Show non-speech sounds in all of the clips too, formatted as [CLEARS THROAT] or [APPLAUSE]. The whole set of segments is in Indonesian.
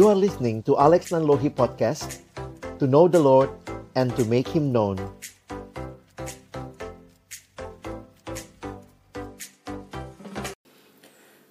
You are listening to Alex Nanlohi Podcast To know the Lord and to make Him known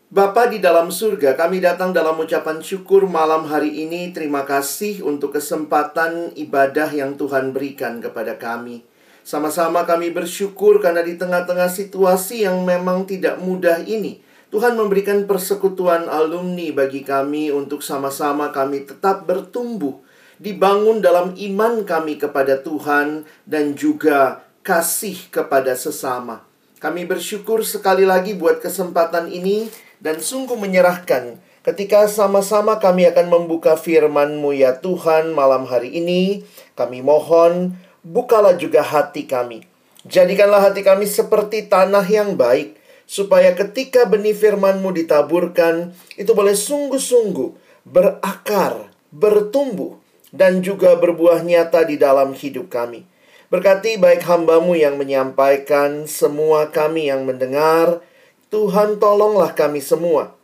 Bapa di dalam surga, kami datang dalam ucapan syukur malam hari ini. Terima kasih untuk kesempatan ibadah yang Tuhan berikan kepada kami. Sama-sama kami bersyukur karena di tengah-tengah situasi yang memang tidak mudah ini, Tuhan memberikan persekutuan alumni bagi kami untuk sama-sama kami tetap bertumbuh, dibangun dalam iman kami kepada Tuhan dan juga kasih kepada sesama. Kami bersyukur sekali lagi buat kesempatan ini dan sungguh menyerahkan ketika sama-sama kami akan membuka firman-Mu ya Tuhan malam hari ini. Kami mohon bukalah juga hati kami. Jadikanlah hati kami seperti tanah yang baik, supaya ketika benih firman-Mu ditaburkan, itu boleh sungguh-sungguh berakar, bertumbuh, dan juga berbuah nyata di dalam hidup kami. Berkati baik hambamu yang menyampaikan, semua kami yang mendengar, Tuhan tolonglah kami semua,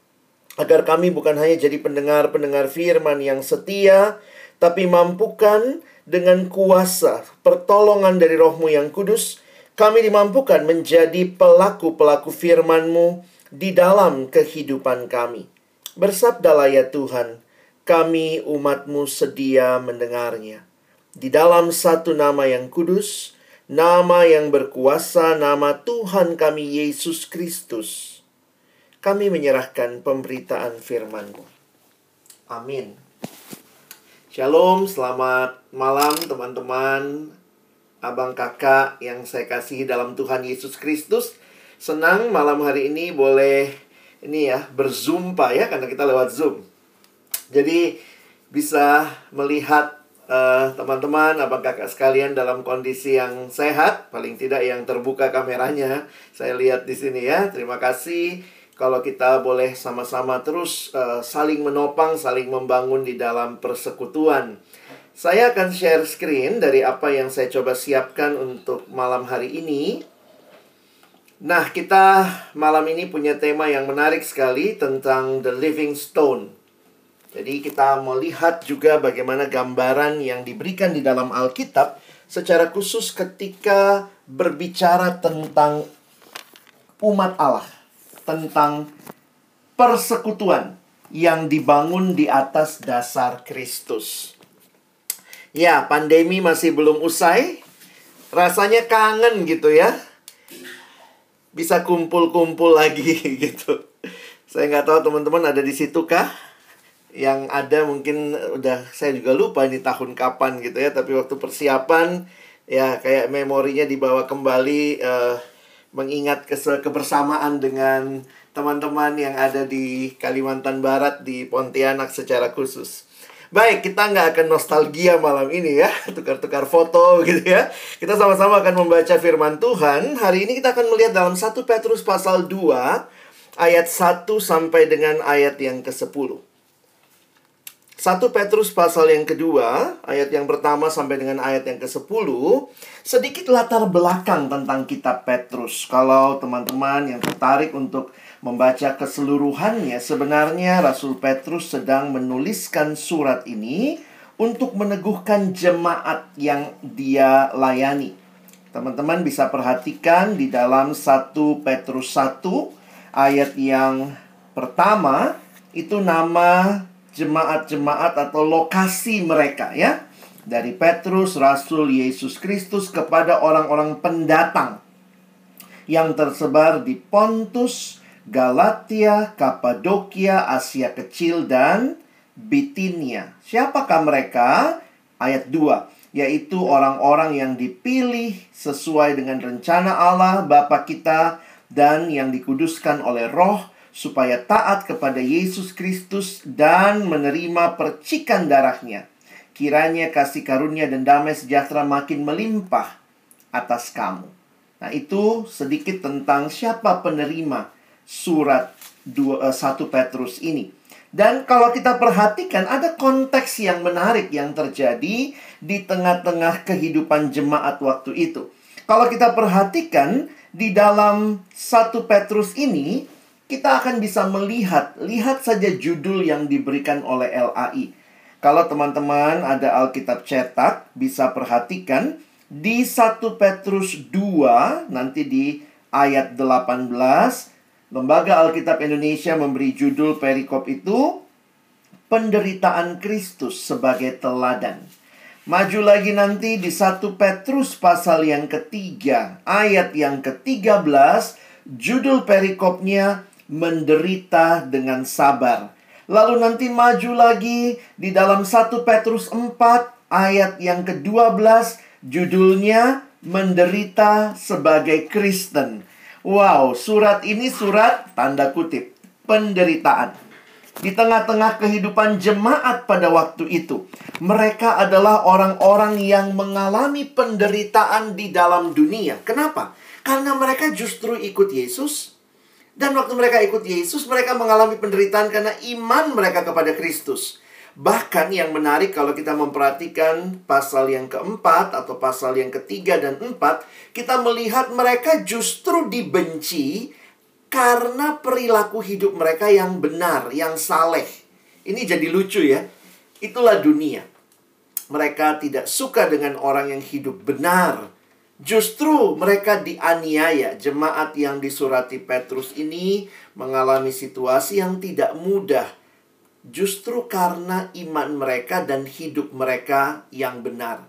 agar kami bukan hanya jadi pendengar-pendengar firman yang setia, tapi mampukan dengan kuasa pertolongan dari rohmu yang kudus, kami dimampukan menjadi pelaku-pelaku firman-Mu di dalam kehidupan kami. Bersabdalah ya Tuhan, kami umat-Mu sedia mendengarnya. Di dalam satu nama yang kudus, nama yang berkuasa, nama Tuhan kami Yesus Kristus, kami menyerahkan pemberitaan firman-Mu. Amin. Shalom, selamat malam teman-teman, abang kakak yang saya kasih dalam Tuhan Yesus Kristus. Senang malam hari ini boleh ini ya berzoom pak ya karena kita lewat zoom. Jadi bisa melihat teman teman-teman, abang kakak sekalian dalam kondisi yang sehat, paling tidak yang terbuka kameranya. Saya lihat di sini ya. Terima kasih kalau kita boleh sama-sama terus uh, saling menopang, saling membangun di dalam persekutuan. Saya akan share screen dari apa yang saya coba siapkan untuk malam hari ini. Nah, kita malam ini punya tema yang menarik sekali tentang The Living Stone. Jadi kita melihat juga bagaimana gambaran yang diberikan di dalam Alkitab secara khusus ketika berbicara tentang umat Allah tentang persekutuan yang dibangun di atas dasar Kristus. Ya, pandemi masih belum usai. Rasanya kangen gitu ya. Bisa kumpul-kumpul lagi [LAUGHS] gitu. Saya nggak tahu teman-teman ada di situ kah? Yang ada mungkin udah saya juga lupa ini tahun kapan gitu ya. Tapi waktu persiapan ya kayak memorinya dibawa kembali uh, mengingat kebersamaan dengan teman-teman yang ada di Kalimantan Barat di Pontianak secara khusus. Baik, kita nggak akan nostalgia malam ini ya, [LAUGHS] tukar-tukar foto gitu ya. Kita sama-sama akan membaca firman Tuhan. Hari ini kita akan melihat dalam 1 Petrus pasal 2 ayat 1 sampai dengan ayat yang ke-10. 1 Petrus pasal yang kedua, ayat yang pertama sampai dengan ayat yang ke-10, sedikit latar belakang tentang kitab Petrus. Kalau teman-teman yang tertarik untuk membaca keseluruhannya, sebenarnya Rasul Petrus sedang menuliskan surat ini untuk meneguhkan jemaat yang dia layani. Teman-teman bisa perhatikan di dalam 1 Petrus 1 ayat yang pertama itu nama jemaat-jemaat atau lokasi mereka ya. Dari Petrus, Rasul Yesus Kristus kepada orang-orang pendatang yang tersebar di Pontus, Galatia, Kapadokia, Asia Kecil, dan Bitinia. Siapakah mereka? Ayat 2 yaitu orang-orang yang dipilih sesuai dengan rencana Allah Bapa kita dan yang dikuduskan oleh Roh supaya taat kepada Yesus Kristus dan menerima percikan darahnya. Kiranya kasih karunia dan damai sejahtera makin melimpah atas kamu. Nah, itu sedikit tentang siapa penerima surat 1 eh, Petrus ini. Dan kalau kita perhatikan ada konteks yang menarik yang terjadi di tengah-tengah kehidupan jemaat waktu itu. Kalau kita perhatikan di dalam 1 Petrus ini kita akan bisa melihat, lihat saja judul yang diberikan oleh LAI. Kalau teman-teman ada Alkitab cetak, bisa perhatikan di 1 Petrus 2, nanti di ayat 18, Lembaga Alkitab Indonesia memberi judul perikop itu penderitaan Kristus sebagai teladan. Maju lagi nanti di 1 Petrus pasal yang ketiga, ayat yang ke-13, judul perikopnya menderita dengan sabar. Lalu nanti maju lagi di dalam 1 Petrus 4 ayat yang ke-12, judulnya menderita sebagai Kristen. Wow, surat ini surat tanda kutip penderitaan di tengah-tengah kehidupan jemaat pada waktu itu. Mereka adalah orang-orang yang mengalami penderitaan di dalam dunia. Kenapa? Karena mereka justru ikut Yesus. Dan waktu mereka ikut Yesus, mereka mengalami penderitaan karena iman mereka kepada Kristus. Bahkan yang menarik kalau kita memperhatikan pasal yang keempat atau pasal yang ketiga dan empat, kita melihat mereka justru dibenci karena perilaku hidup mereka yang benar, yang saleh. Ini jadi lucu ya. Itulah dunia. Mereka tidak suka dengan orang yang hidup benar. Justru mereka dianiaya. Jemaat yang disurati Petrus ini mengalami situasi yang tidak mudah. Justru karena iman mereka dan hidup mereka yang benar.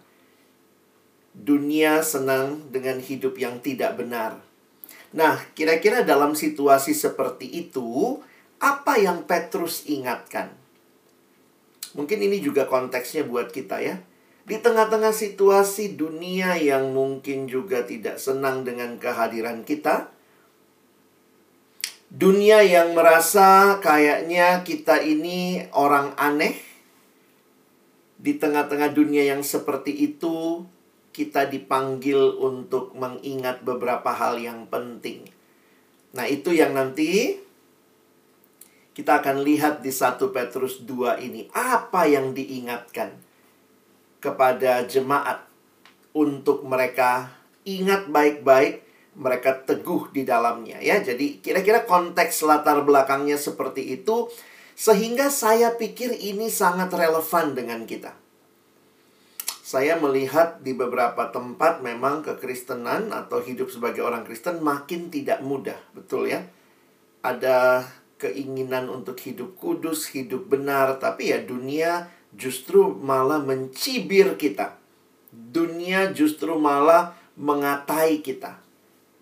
Dunia senang dengan hidup yang tidak benar Nah, kira-kira dalam situasi seperti itu, apa yang Petrus ingatkan? Mungkin ini juga konteksnya buat kita ya. Di tengah-tengah situasi dunia yang mungkin juga tidak senang dengan kehadiran kita, dunia yang merasa kayaknya kita ini orang aneh, di tengah-tengah dunia yang seperti itu, kita dipanggil untuk mengingat beberapa hal yang penting. Nah, itu yang nanti kita akan lihat di 1 Petrus 2 ini. Apa yang diingatkan kepada jemaat untuk mereka ingat baik-baik, mereka teguh di dalamnya ya. Jadi kira-kira konteks latar belakangnya seperti itu sehingga saya pikir ini sangat relevan dengan kita saya melihat di beberapa tempat memang kekristenan atau hidup sebagai orang Kristen makin tidak mudah, betul ya? Ada keinginan untuk hidup kudus, hidup benar, tapi ya dunia justru malah mencibir kita. Dunia justru malah mengatai kita.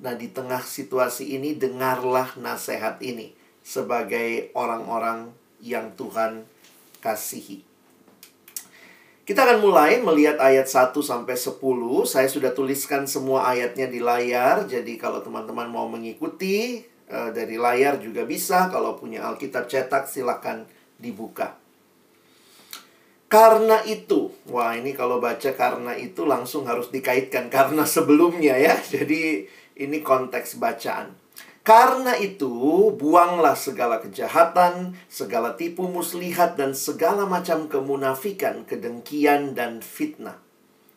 Nah, di tengah situasi ini dengarlah nasihat ini sebagai orang-orang yang Tuhan kasihi. Kita akan mulai melihat ayat 1 sampai 10. Saya sudah tuliskan semua ayatnya di layar. Jadi kalau teman-teman mau mengikuti uh, dari layar juga bisa. Kalau punya Alkitab cetak silahkan dibuka. Karena itu, wah ini kalau baca karena itu langsung harus dikaitkan karena [LAUGHS] sebelumnya ya. Jadi ini konteks bacaan. Karena itu, buanglah segala kejahatan, segala tipu muslihat, dan segala macam kemunafikan, kedengkian, dan fitnah.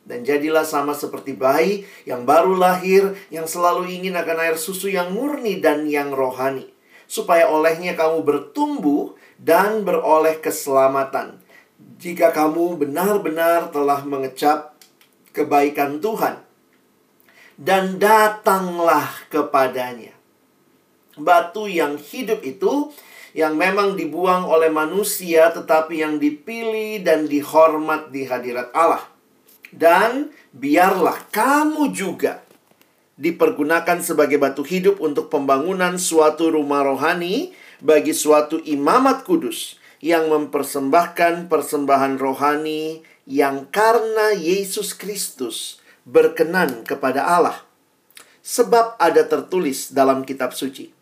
Dan jadilah sama seperti bayi yang baru lahir, yang selalu ingin akan air susu yang murni dan yang rohani. Supaya olehnya kamu bertumbuh dan beroleh keselamatan. Jika kamu benar-benar telah mengecap kebaikan Tuhan. Dan datanglah kepadanya batu yang hidup itu yang memang dibuang oleh manusia tetapi yang dipilih dan dihormat di hadirat Allah. Dan biarlah kamu juga dipergunakan sebagai batu hidup untuk pembangunan suatu rumah rohani bagi suatu imamat kudus yang mempersembahkan persembahan rohani yang karena Yesus Kristus berkenan kepada Allah. Sebab ada tertulis dalam kitab suci.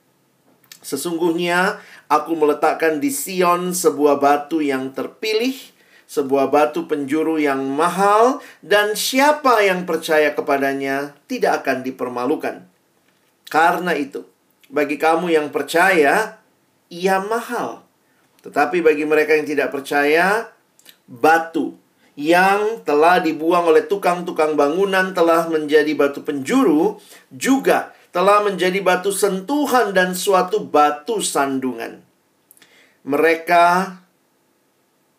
Sesungguhnya aku meletakkan di Sion sebuah batu yang terpilih, sebuah batu penjuru yang mahal, dan siapa yang percaya kepadanya tidak akan dipermalukan. Karena itu, bagi kamu yang percaya, ia mahal. Tetapi bagi mereka yang tidak percaya, batu yang telah dibuang oleh tukang-tukang bangunan telah menjadi batu penjuru juga telah menjadi batu sentuhan dan suatu batu sandungan. Mereka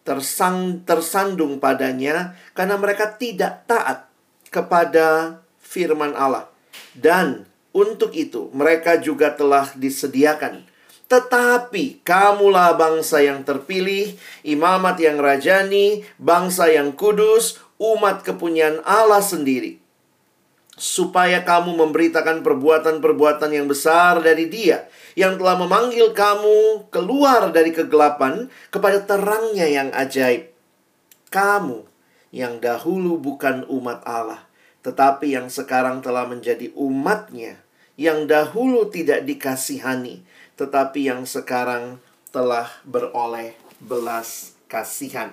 tersang, tersandung padanya karena mereka tidak taat kepada firman Allah. Dan untuk itu mereka juga telah disediakan. Tetapi kamulah bangsa yang terpilih, imamat yang rajani, bangsa yang kudus, umat kepunyaan Allah sendiri supaya kamu memberitakan perbuatan-perbuatan yang besar dari Dia yang telah memanggil kamu keluar dari kegelapan kepada terangnya yang ajaib. Kamu yang dahulu bukan umat Allah, tetapi yang sekarang telah menjadi umatnya, yang dahulu tidak dikasihani, tetapi yang sekarang telah beroleh belas kasihan.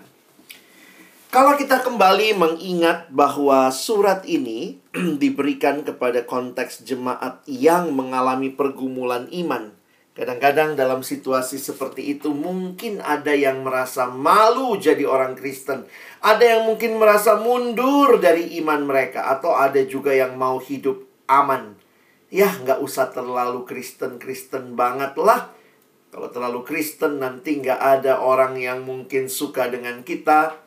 Kalau kita kembali mengingat bahwa surat ini [CLEARS THROAT] diberikan kepada konteks jemaat yang mengalami pergumulan iman. Kadang-kadang dalam situasi seperti itu mungkin ada yang merasa malu jadi orang Kristen. Ada yang mungkin merasa mundur dari iman mereka. Atau ada juga yang mau hidup aman. Ya nggak usah terlalu Kristen-Kristen banget lah. Kalau terlalu Kristen nanti nggak ada orang yang mungkin suka dengan kita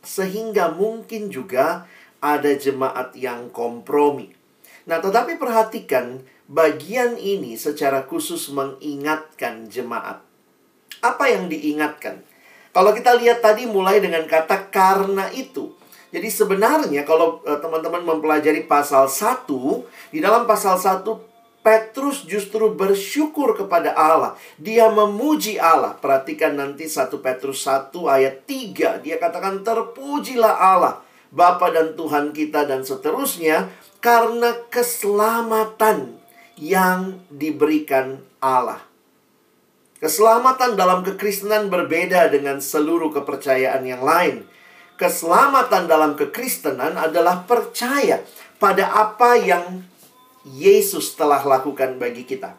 sehingga mungkin juga ada jemaat yang kompromi. Nah, tetapi perhatikan bagian ini secara khusus mengingatkan jemaat. Apa yang diingatkan? Kalau kita lihat tadi mulai dengan kata karena itu. Jadi sebenarnya kalau eh, teman-teman mempelajari pasal 1, di dalam pasal 1 Petrus justru bersyukur kepada Allah. Dia memuji Allah. Perhatikan nanti 1 Petrus 1 ayat 3. Dia katakan terpujilah Allah. Bapa dan Tuhan kita dan seterusnya. Karena keselamatan yang diberikan Allah. Keselamatan dalam kekristenan berbeda dengan seluruh kepercayaan yang lain. Keselamatan dalam kekristenan adalah percaya pada apa yang Yesus telah lakukan bagi kita.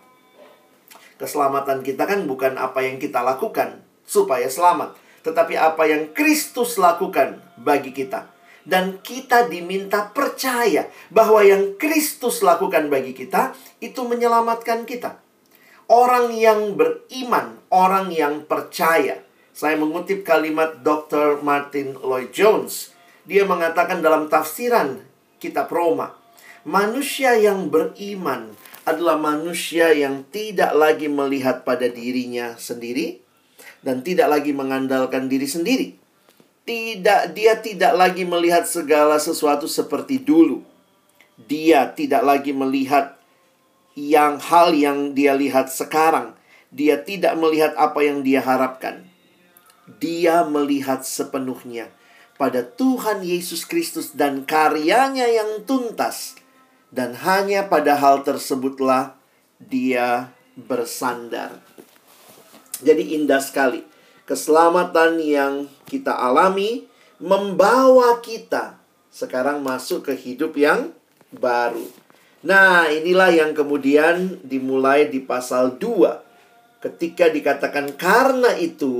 Keselamatan kita kan bukan apa yang kita lakukan supaya selamat, tetapi apa yang Kristus lakukan bagi kita. Dan kita diminta percaya bahwa yang Kristus lakukan bagi kita itu menyelamatkan kita. Orang yang beriman, orang yang percaya. Saya mengutip kalimat Dr. Martin Lloyd Jones. Dia mengatakan dalam tafsiran kitab Roma, Manusia yang beriman adalah manusia yang tidak lagi melihat pada dirinya sendiri dan tidak lagi mengandalkan diri sendiri. Tidak dia tidak lagi melihat segala sesuatu seperti dulu. Dia tidak lagi melihat yang hal yang dia lihat sekarang. Dia tidak melihat apa yang dia harapkan. Dia melihat sepenuhnya pada Tuhan Yesus Kristus dan karyanya yang tuntas dan hanya pada hal tersebutlah dia bersandar. Jadi indah sekali. Keselamatan yang kita alami membawa kita sekarang masuk ke hidup yang baru. Nah, inilah yang kemudian dimulai di pasal 2. Ketika dikatakan karena itu,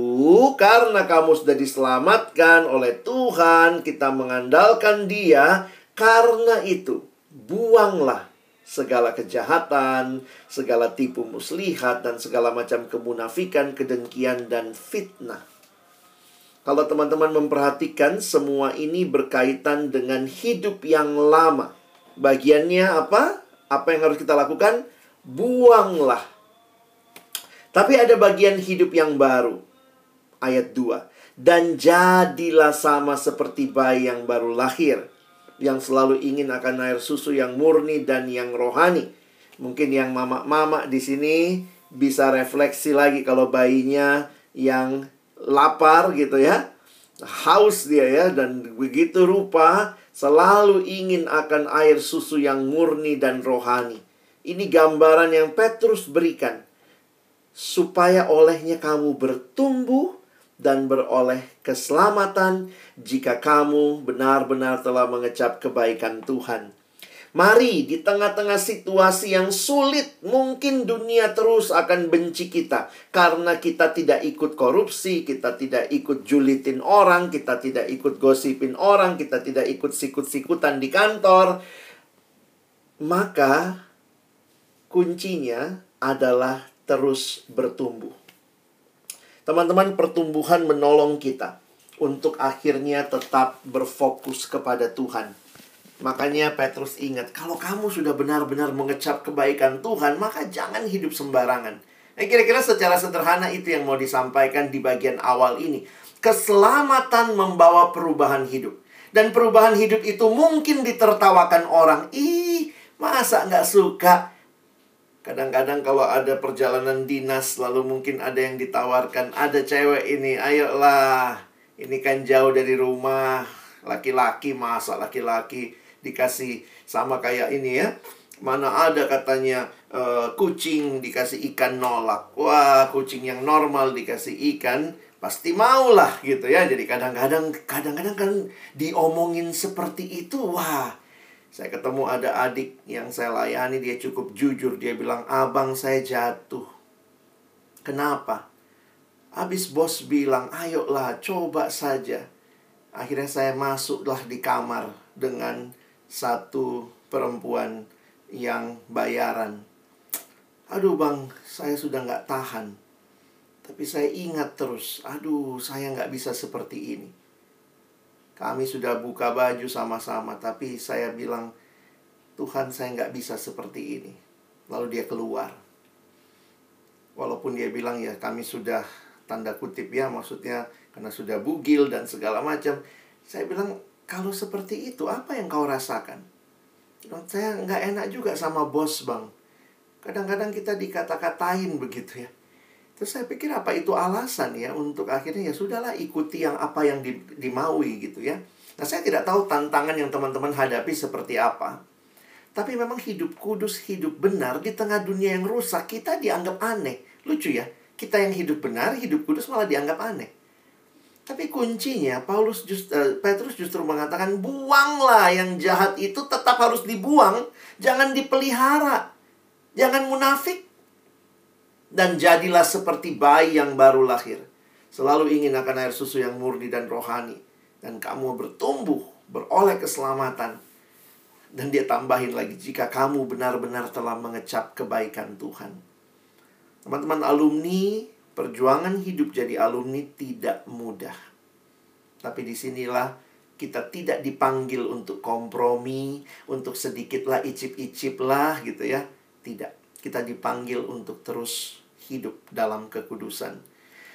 karena kamu sudah diselamatkan oleh Tuhan, kita mengandalkan Dia, karena itu buanglah segala kejahatan, segala tipu muslihat, dan segala macam kemunafikan, kedengkian, dan fitnah. Kalau teman-teman memperhatikan, semua ini berkaitan dengan hidup yang lama. Bagiannya apa? Apa yang harus kita lakukan? Buanglah. Tapi ada bagian hidup yang baru. Ayat 2. Dan jadilah sama seperti bayi yang baru lahir yang selalu ingin akan air susu yang murni dan yang rohani. Mungkin yang mama-mama di sini bisa refleksi lagi kalau bayinya yang lapar gitu ya. Haus dia ya dan begitu rupa selalu ingin akan air susu yang murni dan rohani. Ini gambaran yang Petrus berikan supaya olehnya kamu bertumbuh dan beroleh keselamatan jika kamu benar-benar telah mengecap kebaikan Tuhan. Mari di tengah-tengah situasi yang sulit, mungkin dunia terus akan benci kita karena kita tidak ikut korupsi, kita tidak ikut julitin orang, kita tidak ikut gosipin orang, kita tidak ikut sikut-sikutan di kantor. Maka kuncinya adalah terus bertumbuh. Teman-teman, pertumbuhan menolong kita untuk akhirnya tetap berfokus kepada Tuhan. Makanya Petrus ingat, kalau kamu sudah benar-benar mengecap kebaikan Tuhan, maka jangan hidup sembarangan. Nah, kira-kira secara sederhana itu yang mau disampaikan di bagian awal ini. Keselamatan membawa perubahan hidup. Dan perubahan hidup itu mungkin ditertawakan orang. Ih, masa nggak suka? Kadang-kadang kalau ada perjalanan dinas, lalu mungkin ada yang ditawarkan, ada cewek ini, ayolah, ini kan jauh dari rumah, laki-laki masa laki-laki dikasih sama kayak ini ya. Mana ada katanya uh, kucing dikasih ikan nolak. Wah, kucing yang normal dikasih ikan pasti mau lah gitu ya. Jadi kadang-kadang kadang-kadang kan diomongin seperti itu. Wah, saya ketemu ada adik yang saya layani, dia cukup jujur. Dia bilang, abang saya jatuh. Kenapa? Habis bos bilang, ayolah coba saja. Akhirnya saya masuklah di kamar dengan satu perempuan yang bayaran. Aduh bang, saya sudah nggak tahan. Tapi saya ingat terus, aduh saya nggak bisa seperti ini. Kami sudah buka baju sama-sama, tapi saya bilang, Tuhan saya nggak bisa seperti ini. Lalu dia keluar. Walaupun dia bilang ya kami sudah tanda kutip ya maksudnya karena sudah bugil dan segala macam. Saya bilang kalau seperti itu apa yang kau rasakan? Saya nggak enak juga sama bos bang. Kadang-kadang kita dikata-katain begitu ya. Terus saya pikir apa itu alasan ya untuk akhirnya ya sudahlah ikuti yang apa yang di, dimaui gitu ya. Nah saya tidak tahu tantangan yang teman-teman hadapi seperti apa. Tapi memang hidup kudus, hidup benar di tengah dunia yang rusak kita dianggap aneh. Lucu ya, kita yang hidup benar, hidup kudus malah dianggap aneh. Tapi kuncinya Paulus just, uh, Petrus justru mengatakan buanglah yang jahat itu tetap harus dibuang, jangan dipelihara. Jangan munafik dan jadilah seperti bayi yang baru lahir. Selalu ingin akan air susu yang murni dan rohani. Dan kamu bertumbuh, beroleh keselamatan. Dan dia tambahin lagi, jika kamu benar-benar telah mengecap kebaikan Tuhan. Teman-teman alumni, perjuangan hidup jadi alumni tidak mudah. Tapi di sinilah kita tidak dipanggil untuk kompromi, untuk sedikitlah icip-icip lah gitu ya. Tidak. Kita dipanggil untuk terus hidup dalam kekudusan.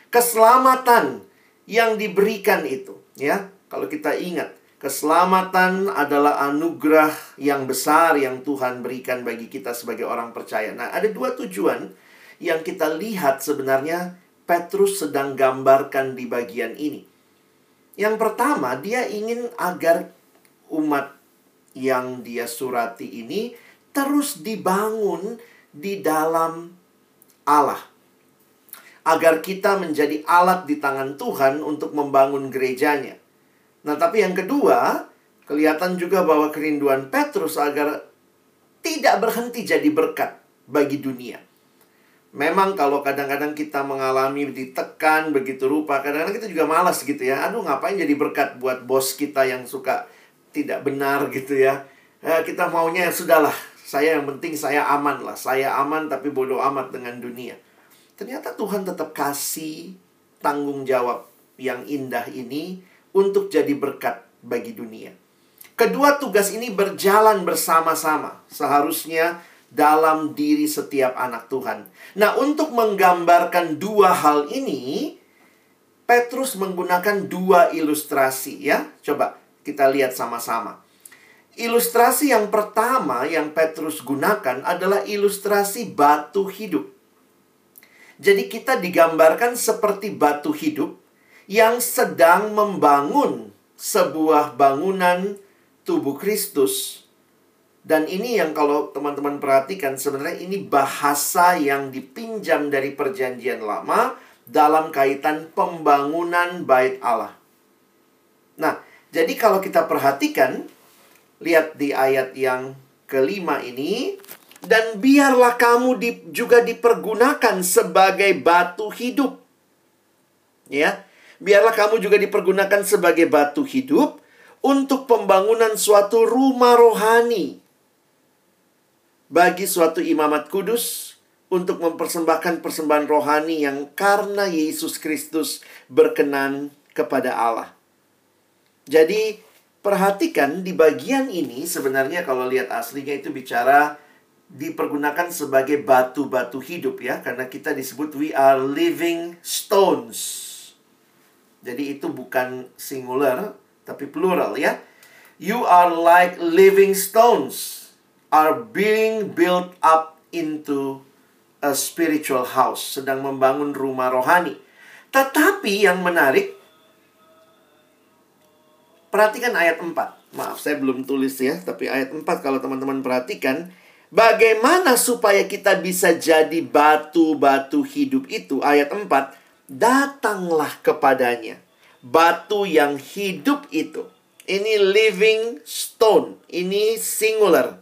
Keselamatan yang diberikan itu, ya. Kalau kita ingat, keselamatan adalah anugerah yang besar yang Tuhan berikan bagi kita sebagai orang percaya. Nah, ada dua tujuan yang kita lihat sebenarnya Petrus sedang gambarkan di bagian ini. Yang pertama, dia ingin agar umat yang dia surati ini terus dibangun di dalam Allah. Agar kita menjadi alat di tangan Tuhan untuk membangun gerejanya. Nah, tapi yang kedua, kelihatan juga bahwa kerinduan Petrus agar tidak berhenti jadi berkat bagi dunia. Memang kalau kadang-kadang kita mengalami ditekan begitu rupa, kadang-kadang kita juga malas gitu ya. Aduh, ngapain jadi berkat buat bos kita yang suka tidak benar gitu ya. Eh, kita maunya ya sudahlah, saya yang penting saya aman lah. Saya aman tapi bodoh amat dengan dunia. Ternyata Tuhan tetap kasih tanggung jawab yang indah ini untuk jadi berkat bagi dunia. Kedua tugas ini berjalan bersama-sama. Seharusnya dalam diri setiap anak Tuhan. Nah, untuk menggambarkan dua hal ini, Petrus menggunakan dua ilustrasi ya. Coba kita lihat sama-sama. Ilustrasi yang pertama yang Petrus gunakan adalah ilustrasi batu hidup. Jadi kita digambarkan seperti batu hidup yang sedang membangun sebuah bangunan tubuh Kristus. Dan ini yang kalau teman-teman perhatikan sebenarnya ini bahasa yang dipinjam dari perjanjian lama dalam kaitan pembangunan bait Allah. Nah, jadi kalau kita perhatikan Lihat di ayat yang kelima ini. Dan biarlah kamu di, juga dipergunakan sebagai batu hidup. Ya, biarlah kamu juga dipergunakan sebagai batu hidup untuk pembangunan suatu rumah rohani. bagi suatu imamat kudus untuk mempersembahkan persembahan rohani yang karena Yesus Kristus berkenan kepada Allah. Jadi, perhatikan di bagian ini sebenarnya kalau lihat aslinya itu bicara dipergunakan sebagai batu-batu hidup ya karena kita disebut we are living stones. Jadi itu bukan singular tapi plural ya. You are like living stones are being built up into a spiritual house, sedang membangun rumah rohani. Tetapi yang menarik perhatikan ayat 4. Maaf, saya belum tulis ya, tapi ayat 4 kalau teman-teman perhatikan, Bagaimana supaya kita bisa jadi batu-batu hidup itu? Ayat 4, datanglah kepadanya. Batu yang hidup itu. Ini living stone. Ini singular.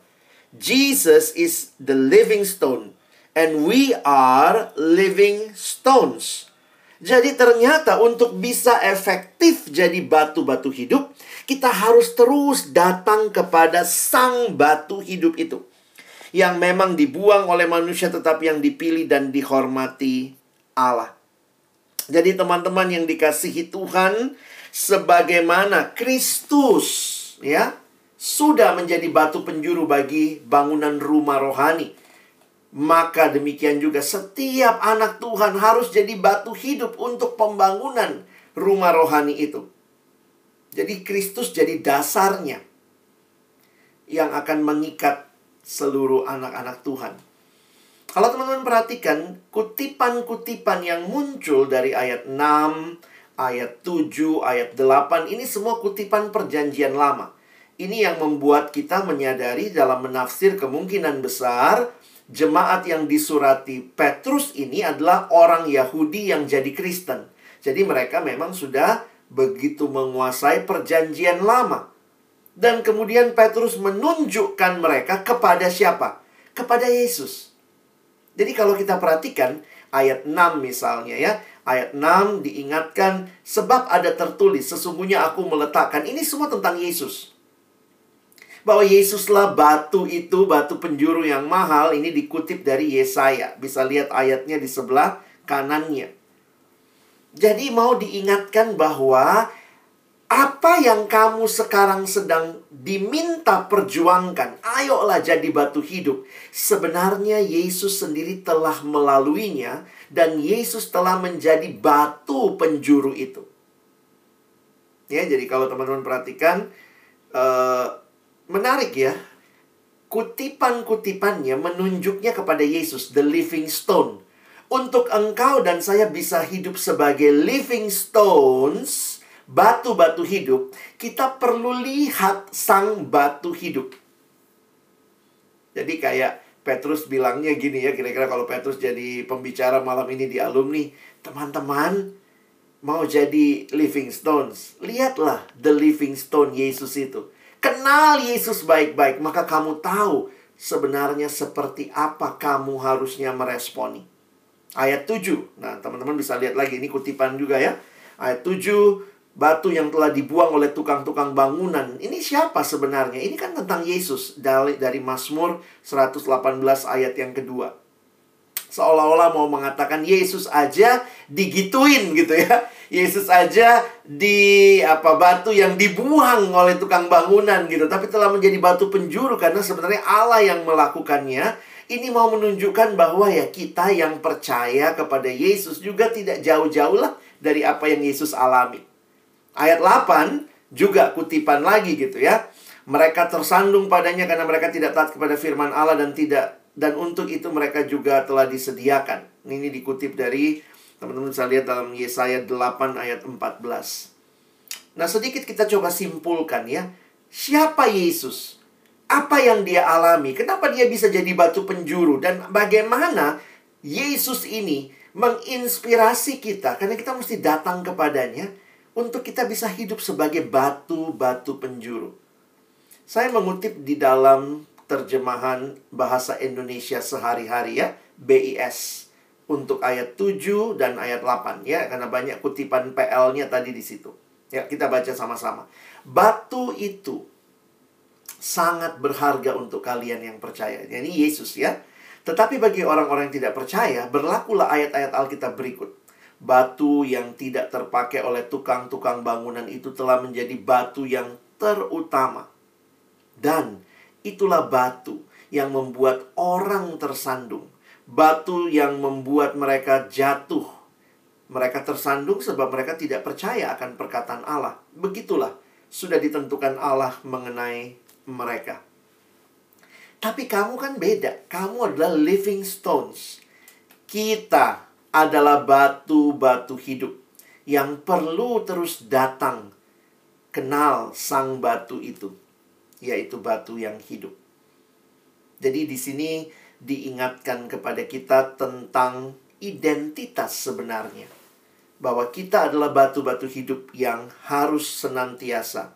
Jesus is the living stone. And we are living stones. Jadi ternyata untuk bisa efektif jadi batu-batu hidup, kita harus terus datang kepada sang batu hidup itu yang memang dibuang oleh manusia tetapi yang dipilih dan dihormati Allah. Jadi teman-teman yang dikasihi Tuhan sebagaimana Kristus ya sudah menjadi batu penjuru bagi bangunan rumah rohani. Maka demikian juga setiap anak Tuhan harus jadi batu hidup untuk pembangunan rumah rohani itu. Jadi Kristus jadi dasarnya yang akan mengikat seluruh anak-anak Tuhan. Kalau teman-teman perhatikan, kutipan-kutipan yang muncul dari ayat 6, ayat 7, ayat 8, ini semua kutipan perjanjian lama. Ini yang membuat kita menyadari dalam menafsir kemungkinan besar jemaat yang disurati Petrus ini adalah orang Yahudi yang jadi Kristen. Jadi mereka memang sudah begitu menguasai perjanjian lama. Dan kemudian Petrus menunjukkan mereka kepada siapa? Kepada Yesus. Jadi kalau kita perhatikan ayat 6 misalnya ya. Ayat 6 diingatkan sebab ada tertulis sesungguhnya aku meletakkan. Ini semua tentang Yesus. Bahwa Yesuslah batu itu, batu penjuru yang mahal. Ini dikutip dari Yesaya. Bisa lihat ayatnya di sebelah kanannya. Jadi mau diingatkan bahwa apa yang kamu sekarang sedang diminta perjuangkan, ayolah jadi batu hidup. Sebenarnya Yesus sendiri telah melaluinya, dan Yesus telah menjadi batu penjuru itu. Ya, jadi kalau teman-teman perhatikan, uh, menarik ya. Kutipan-kutipannya menunjuknya kepada Yesus, the living stone. Untuk engkau dan saya bisa hidup sebagai living stones, batu-batu hidup, kita perlu lihat sang batu hidup. Jadi kayak Petrus bilangnya gini ya, kira-kira kalau Petrus jadi pembicara malam ini di alumni, teman-teman mau jadi living stones, lihatlah the living stone Yesus itu. Kenal Yesus baik-baik, maka kamu tahu sebenarnya seperti apa kamu harusnya meresponi. Ayat 7. Nah, teman-teman bisa lihat lagi ini kutipan juga ya. Ayat 7 batu yang telah dibuang oleh tukang-tukang bangunan. Ini siapa sebenarnya? Ini kan tentang Yesus dari dari Mazmur 118 ayat yang kedua. Seolah-olah mau mengatakan Yesus aja digituin gitu ya. Yesus aja di apa batu yang dibuang oleh tukang bangunan gitu, tapi telah menjadi batu penjuru karena sebenarnya Allah yang melakukannya. Ini mau menunjukkan bahwa ya kita yang percaya kepada Yesus juga tidak jauh-jauh lah dari apa yang Yesus alami. Ayat 8 juga kutipan lagi gitu ya. Mereka tersandung padanya karena mereka tidak taat kepada firman Allah dan tidak dan untuk itu mereka juga telah disediakan. Ini dikutip dari teman-teman bisa lihat dalam Yesaya 8 ayat 14. Nah, sedikit kita coba simpulkan ya. Siapa Yesus? Apa yang dia alami? Kenapa dia bisa jadi batu penjuru dan bagaimana Yesus ini menginspirasi kita karena kita mesti datang kepadanya untuk kita bisa hidup sebagai batu-batu penjuru. Saya mengutip di dalam terjemahan bahasa Indonesia sehari-hari ya, BIS untuk ayat 7 dan ayat 8 ya, karena banyak kutipan PL-nya tadi di situ. Ya, kita baca sama-sama. Batu itu sangat berharga untuk kalian yang percaya. Ini Yesus ya. Tetapi bagi orang-orang yang tidak percaya, berlakulah ayat-ayat Alkitab berikut. Batu yang tidak terpakai oleh tukang-tukang bangunan itu telah menjadi batu yang terutama. Dan itulah batu yang membuat orang tersandung. Batu yang membuat mereka jatuh. Mereka tersandung sebab mereka tidak percaya akan perkataan Allah. Begitulah sudah ditentukan Allah mengenai mereka. Tapi kamu kan beda. Kamu adalah living stones. Kita adalah batu-batu hidup yang perlu terus datang kenal sang batu itu, yaitu batu yang hidup. Jadi di sini diingatkan kepada kita tentang identitas sebenarnya. Bahwa kita adalah batu-batu hidup yang harus senantiasa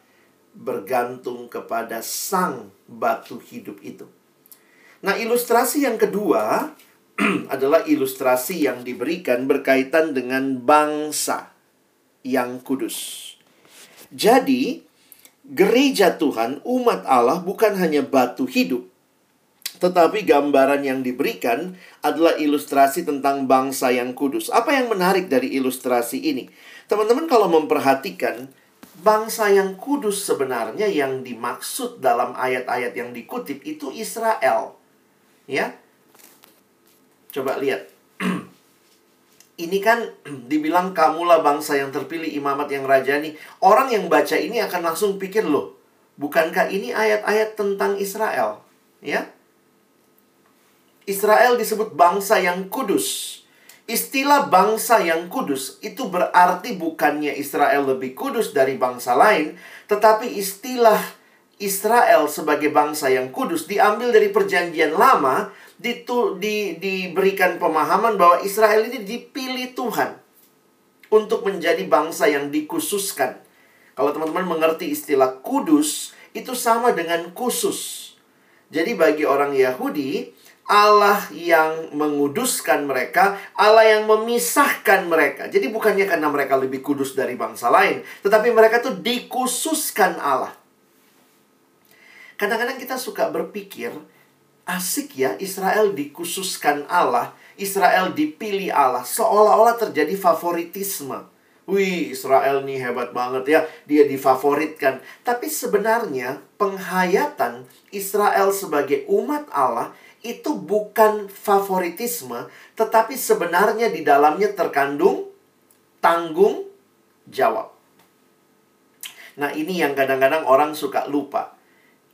bergantung kepada sang batu hidup itu. Nah, ilustrasi yang kedua [CLEARS THROAT] adalah ilustrasi yang diberikan berkaitan dengan bangsa yang kudus. Jadi, gereja Tuhan, umat Allah bukan hanya batu hidup, tetapi gambaran yang diberikan adalah ilustrasi tentang bangsa yang kudus. Apa yang menarik dari ilustrasi ini? Teman-teman kalau memperhatikan bangsa yang kudus sebenarnya yang dimaksud dalam ayat-ayat yang dikutip itu Israel. Ya. Coba lihat. Ini kan [CLEARS THROAT] dibilang kamulah bangsa yang terpilih imamat yang rajani. Orang yang baca ini akan langsung pikir loh, bukankah ini ayat-ayat tentang Israel? Ya. Israel disebut bangsa yang kudus. Istilah bangsa yang kudus itu berarti bukannya Israel lebih kudus dari bangsa lain, tetapi istilah Israel sebagai bangsa yang kudus diambil dari Perjanjian Lama, ditu, di, diberikan pemahaman bahwa Israel ini dipilih Tuhan untuk menjadi bangsa yang dikhususkan. Kalau teman-teman mengerti istilah kudus, itu sama dengan khusus. Jadi bagi orang Yahudi, Allah yang menguduskan mereka, Allah yang memisahkan mereka. Jadi bukannya karena mereka lebih kudus dari bangsa lain, tetapi mereka tuh dikhususkan Allah. Kadang-kadang kita suka berpikir, asik ya Israel dikhususkan Allah, Israel dipilih Allah, seolah-olah terjadi favoritisme. Wih, Israel nih hebat banget ya, dia difavoritkan. Tapi sebenarnya penghayatan Israel sebagai umat Allah itu bukan favoritisme, tetapi sebenarnya di dalamnya terkandung tanggung jawab. Nah, ini yang kadang-kadang orang suka lupa.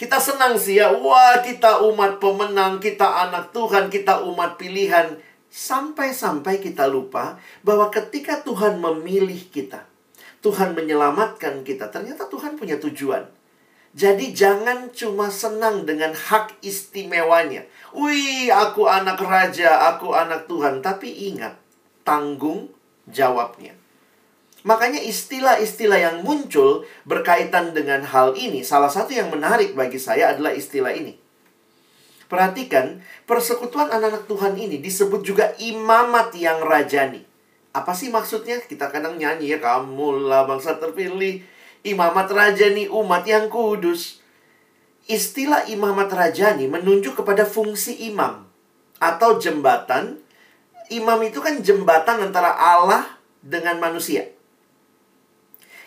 Kita senang sih ya, wah kita umat pemenang, kita anak Tuhan, kita umat pilihan. Sampai-sampai kita lupa bahwa ketika Tuhan memilih kita, Tuhan menyelamatkan kita, ternyata Tuhan punya tujuan. Jadi jangan cuma senang dengan hak istimewanya. Wih, aku anak raja, aku anak Tuhan. Tapi ingat, tanggung jawabnya. Makanya istilah-istilah yang muncul berkaitan dengan hal ini, salah satu yang menarik bagi saya adalah istilah ini. Perhatikan, persekutuan anak-anak Tuhan ini disebut juga imamat yang rajani. Apa sih maksudnya? Kita kadang nyanyi ya, kamulah bangsa terpilih, imamat rajani umat yang kudus. Istilah imamat rajani menunjuk kepada fungsi imam atau jembatan. Imam itu kan jembatan antara Allah dengan manusia.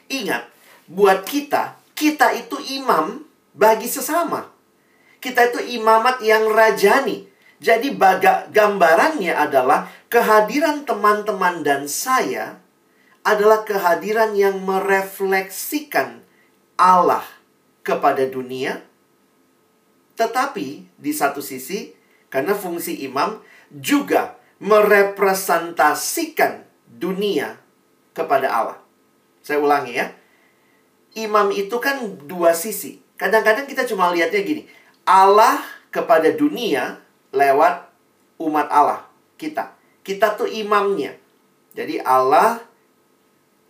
Ingat, buat kita, kita itu imam bagi sesama. Kita itu imamat yang rajani. Jadi baga gambarannya adalah kehadiran teman-teman dan saya adalah kehadiran yang merefleksikan Allah kepada dunia. Tetapi di satu sisi, karena fungsi imam juga merepresentasikan dunia kepada Allah. Saya ulangi ya. Imam itu kan dua sisi. Kadang-kadang kita cuma lihatnya gini. Allah kepada dunia lewat umat Allah, kita. Kita tuh imamnya. Jadi Allah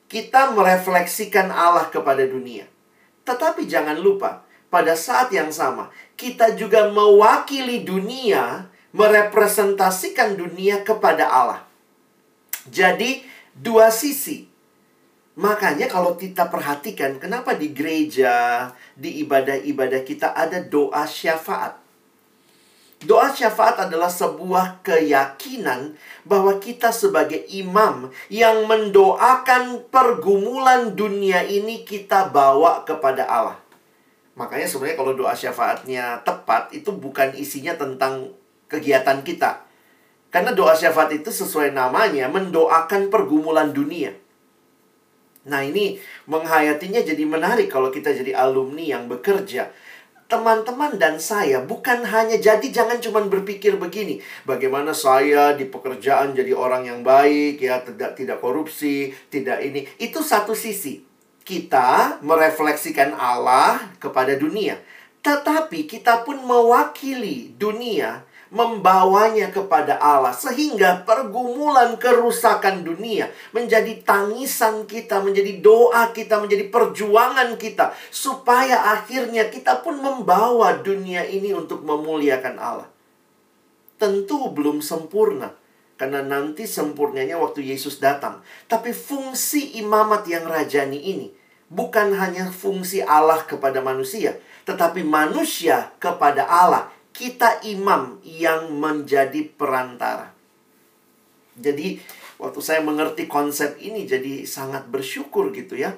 kita merefleksikan Allah kepada dunia. Tetapi jangan lupa, pada saat yang sama, kita juga mewakili dunia, merepresentasikan dunia kepada Allah. Jadi, dua sisi. Makanya kalau kita perhatikan kenapa di gereja, di ibadah-ibadah kita ada doa syafaat. Doa syafaat adalah sebuah keyakinan bahwa kita sebagai imam yang mendoakan pergumulan dunia ini kita bawa kepada Allah. Makanya sebenarnya kalau doa syafaatnya tepat itu bukan isinya tentang kegiatan kita. Karena doa syafaat itu sesuai namanya mendoakan pergumulan dunia. Nah ini menghayatinya jadi menarik kalau kita jadi alumni yang bekerja. Teman-teman dan saya bukan hanya jadi jangan cuma berpikir begini. Bagaimana saya di pekerjaan jadi orang yang baik ya, tidak tidak korupsi, tidak ini. Itu satu sisi. Kita merefleksikan Allah kepada dunia. Tetapi kita pun mewakili dunia membawanya kepada Allah sehingga pergumulan kerusakan dunia menjadi tangisan kita, menjadi doa kita, menjadi perjuangan kita supaya akhirnya kita pun membawa dunia ini untuk memuliakan Allah. Tentu belum sempurna karena nanti sempurnanya waktu Yesus datang. Tapi fungsi imamat yang rajani ini bukan hanya fungsi Allah kepada manusia, tetapi manusia kepada Allah kita imam yang menjadi perantara. Jadi, waktu saya mengerti konsep ini jadi sangat bersyukur gitu ya.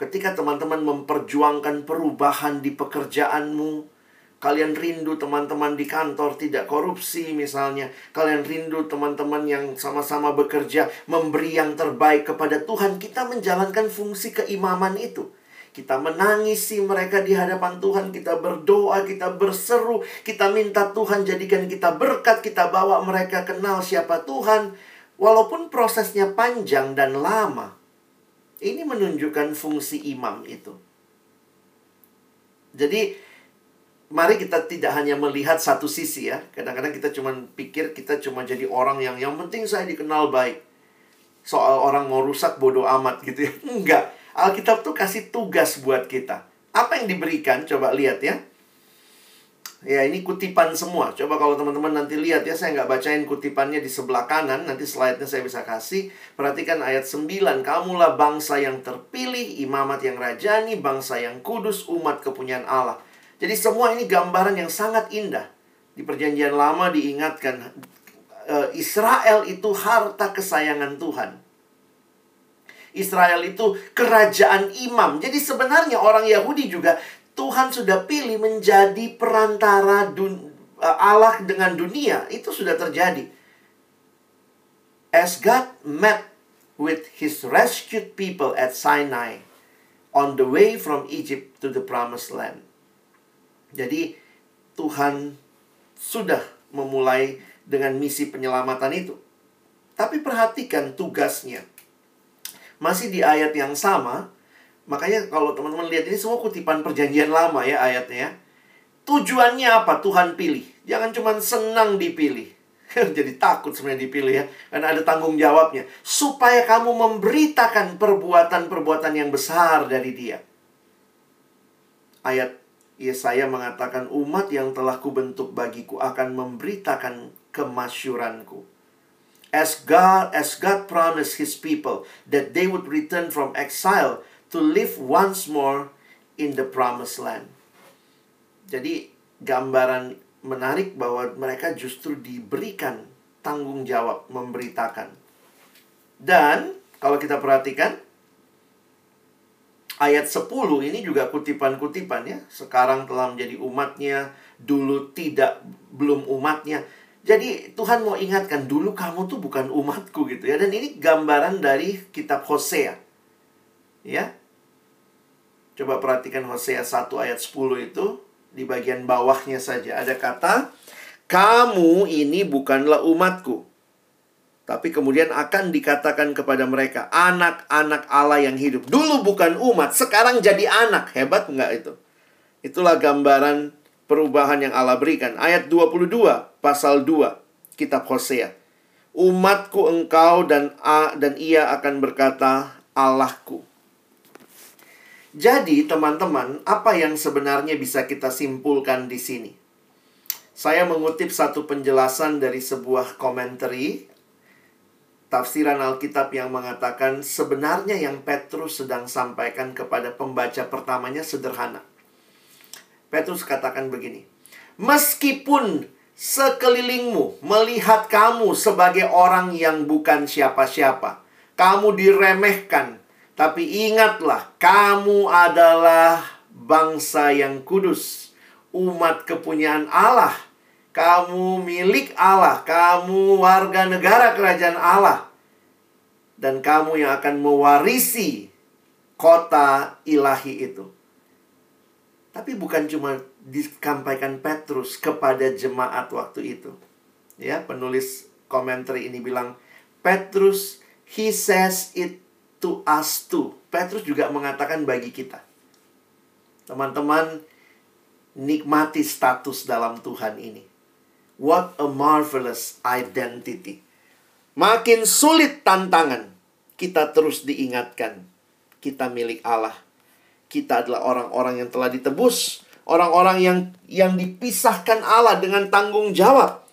Ketika teman-teman memperjuangkan perubahan di pekerjaanmu, kalian rindu teman-teman di kantor tidak korupsi misalnya, kalian rindu teman-teman yang sama-sama bekerja memberi yang terbaik kepada Tuhan, kita menjalankan fungsi keimaman itu. Kita menangisi mereka di hadapan Tuhan, kita berdoa, kita berseru, kita minta Tuhan jadikan kita berkat, kita bawa mereka kenal siapa Tuhan. Walaupun prosesnya panjang dan lama, ini menunjukkan fungsi imam itu. Jadi, mari kita tidak hanya melihat satu sisi ya. Kadang-kadang kita cuma pikir kita cuma jadi orang yang yang penting saya dikenal baik. Soal orang mau rusak bodoh amat gitu ya. [LAUGHS] Enggak. Alkitab tuh kasih tugas buat kita. Apa yang diberikan? Coba lihat ya. Ya ini kutipan semua. Coba kalau teman-teman nanti lihat ya, saya nggak bacain kutipannya di sebelah kanan. Nanti slide-nya saya bisa kasih. Perhatikan ayat 9. Kamulah bangsa yang terpilih, imamat yang rajani, bangsa yang kudus, umat kepunyaan Allah. Jadi semua ini gambaran yang sangat indah. Di perjanjian lama diingatkan, eh, Israel itu harta kesayangan Tuhan. Israel itu kerajaan imam. Jadi sebenarnya orang Yahudi juga Tuhan sudah pilih menjadi perantara dun, eh, Allah dengan dunia. Itu sudah terjadi. As God met with his rescued people at Sinai on the way from Egypt to the promised land. Jadi Tuhan sudah memulai dengan misi penyelamatan itu. Tapi perhatikan tugasnya masih di ayat yang sama. Makanya kalau teman-teman lihat ini semua kutipan perjanjian lama ya ayatnya. Tujuannya apa Tuhan pilih? Jangan cuma senang dipilih. [LAUGHS] Jadi takut sebenarnya dipilih ya. Karena ada tanggung jawabnya. Supaya kamu memberitakan perbuatan-perbuatan yang besar dari dia. Ayat Yesaya mengatakan umat yang telah kubentuk bagiku akan memberitakan kemasyuranku as God as God promised his people that they would return from exile to live once more in the promised land. Jadi gambaran menarik bahwa mereka justru diberikan tanggung jawab memberitakan. Dan kalau kita perhatikan ayat 10 ini juga kutipan-kutipan ya. Sekarang telah menjadi umatnya, dulu tidak belum umatnya. Jadi Tuhan mau ingatkan dulu kamu tuh bukan umatku gitu ya. Dan ini gambaran dari kitab Hosea. Ya. Coba perhatikan Hosea 1 ayat 10 itu. Di bagian bawahnya saja ada kata. Kamu ini bukanlah umatku. Tapi kemudian akan dikatakan kepada mereka. Anak-anak Allah yang hidup. Dulu bukan umat, sekarang jadi anak. Hebat nggak itu? Itulah gambaran perubahan yang Allah berikan. Ayat 22, pasal 2, kitab Hosea. Umatku engkau dan a, dan ia akan berkata Allahku. Jadi, teman-teman, apa yang sebenarnya bisa kita simpulkan di sini? Saya mengutip satu penjelasan dari sebuah komentari tafsiran Alkitab yang mengatakan sebenarnya yang Petrus sedang sampaikan kepada pembaca pertamanya sederhana. Petrus katakan begini, "Meskipun sekelilingmu melihat kamu sebagai orang yang bukan siapa-siapa, kamu diremehkan, tapi ingatlah, kamu adalah bangsa yang kudus, umat kepunyaan Allah. Kamu milik Allah, kamu warga negara kerajaan Allah. Dan kamu yang akan mewarisi kota ilahi itu. Tapi bukan cuma disampaikan Petrus kepada jemaat waktu itu. Ya, penulis komentar ini bilang, Petrus, he says it to us too. Petrus juga mengatakan bagi kita. Teman-teman, nikmati status dalam Tuhan ini. What a marvelous identity. Makin sulit tantangan, kita terus diingatkan. Kita milik Allah. Kita adalah orang-orang yang telah ditebus. Orang-orang yang yang dipisahkan Allah dengan tanggung jawab.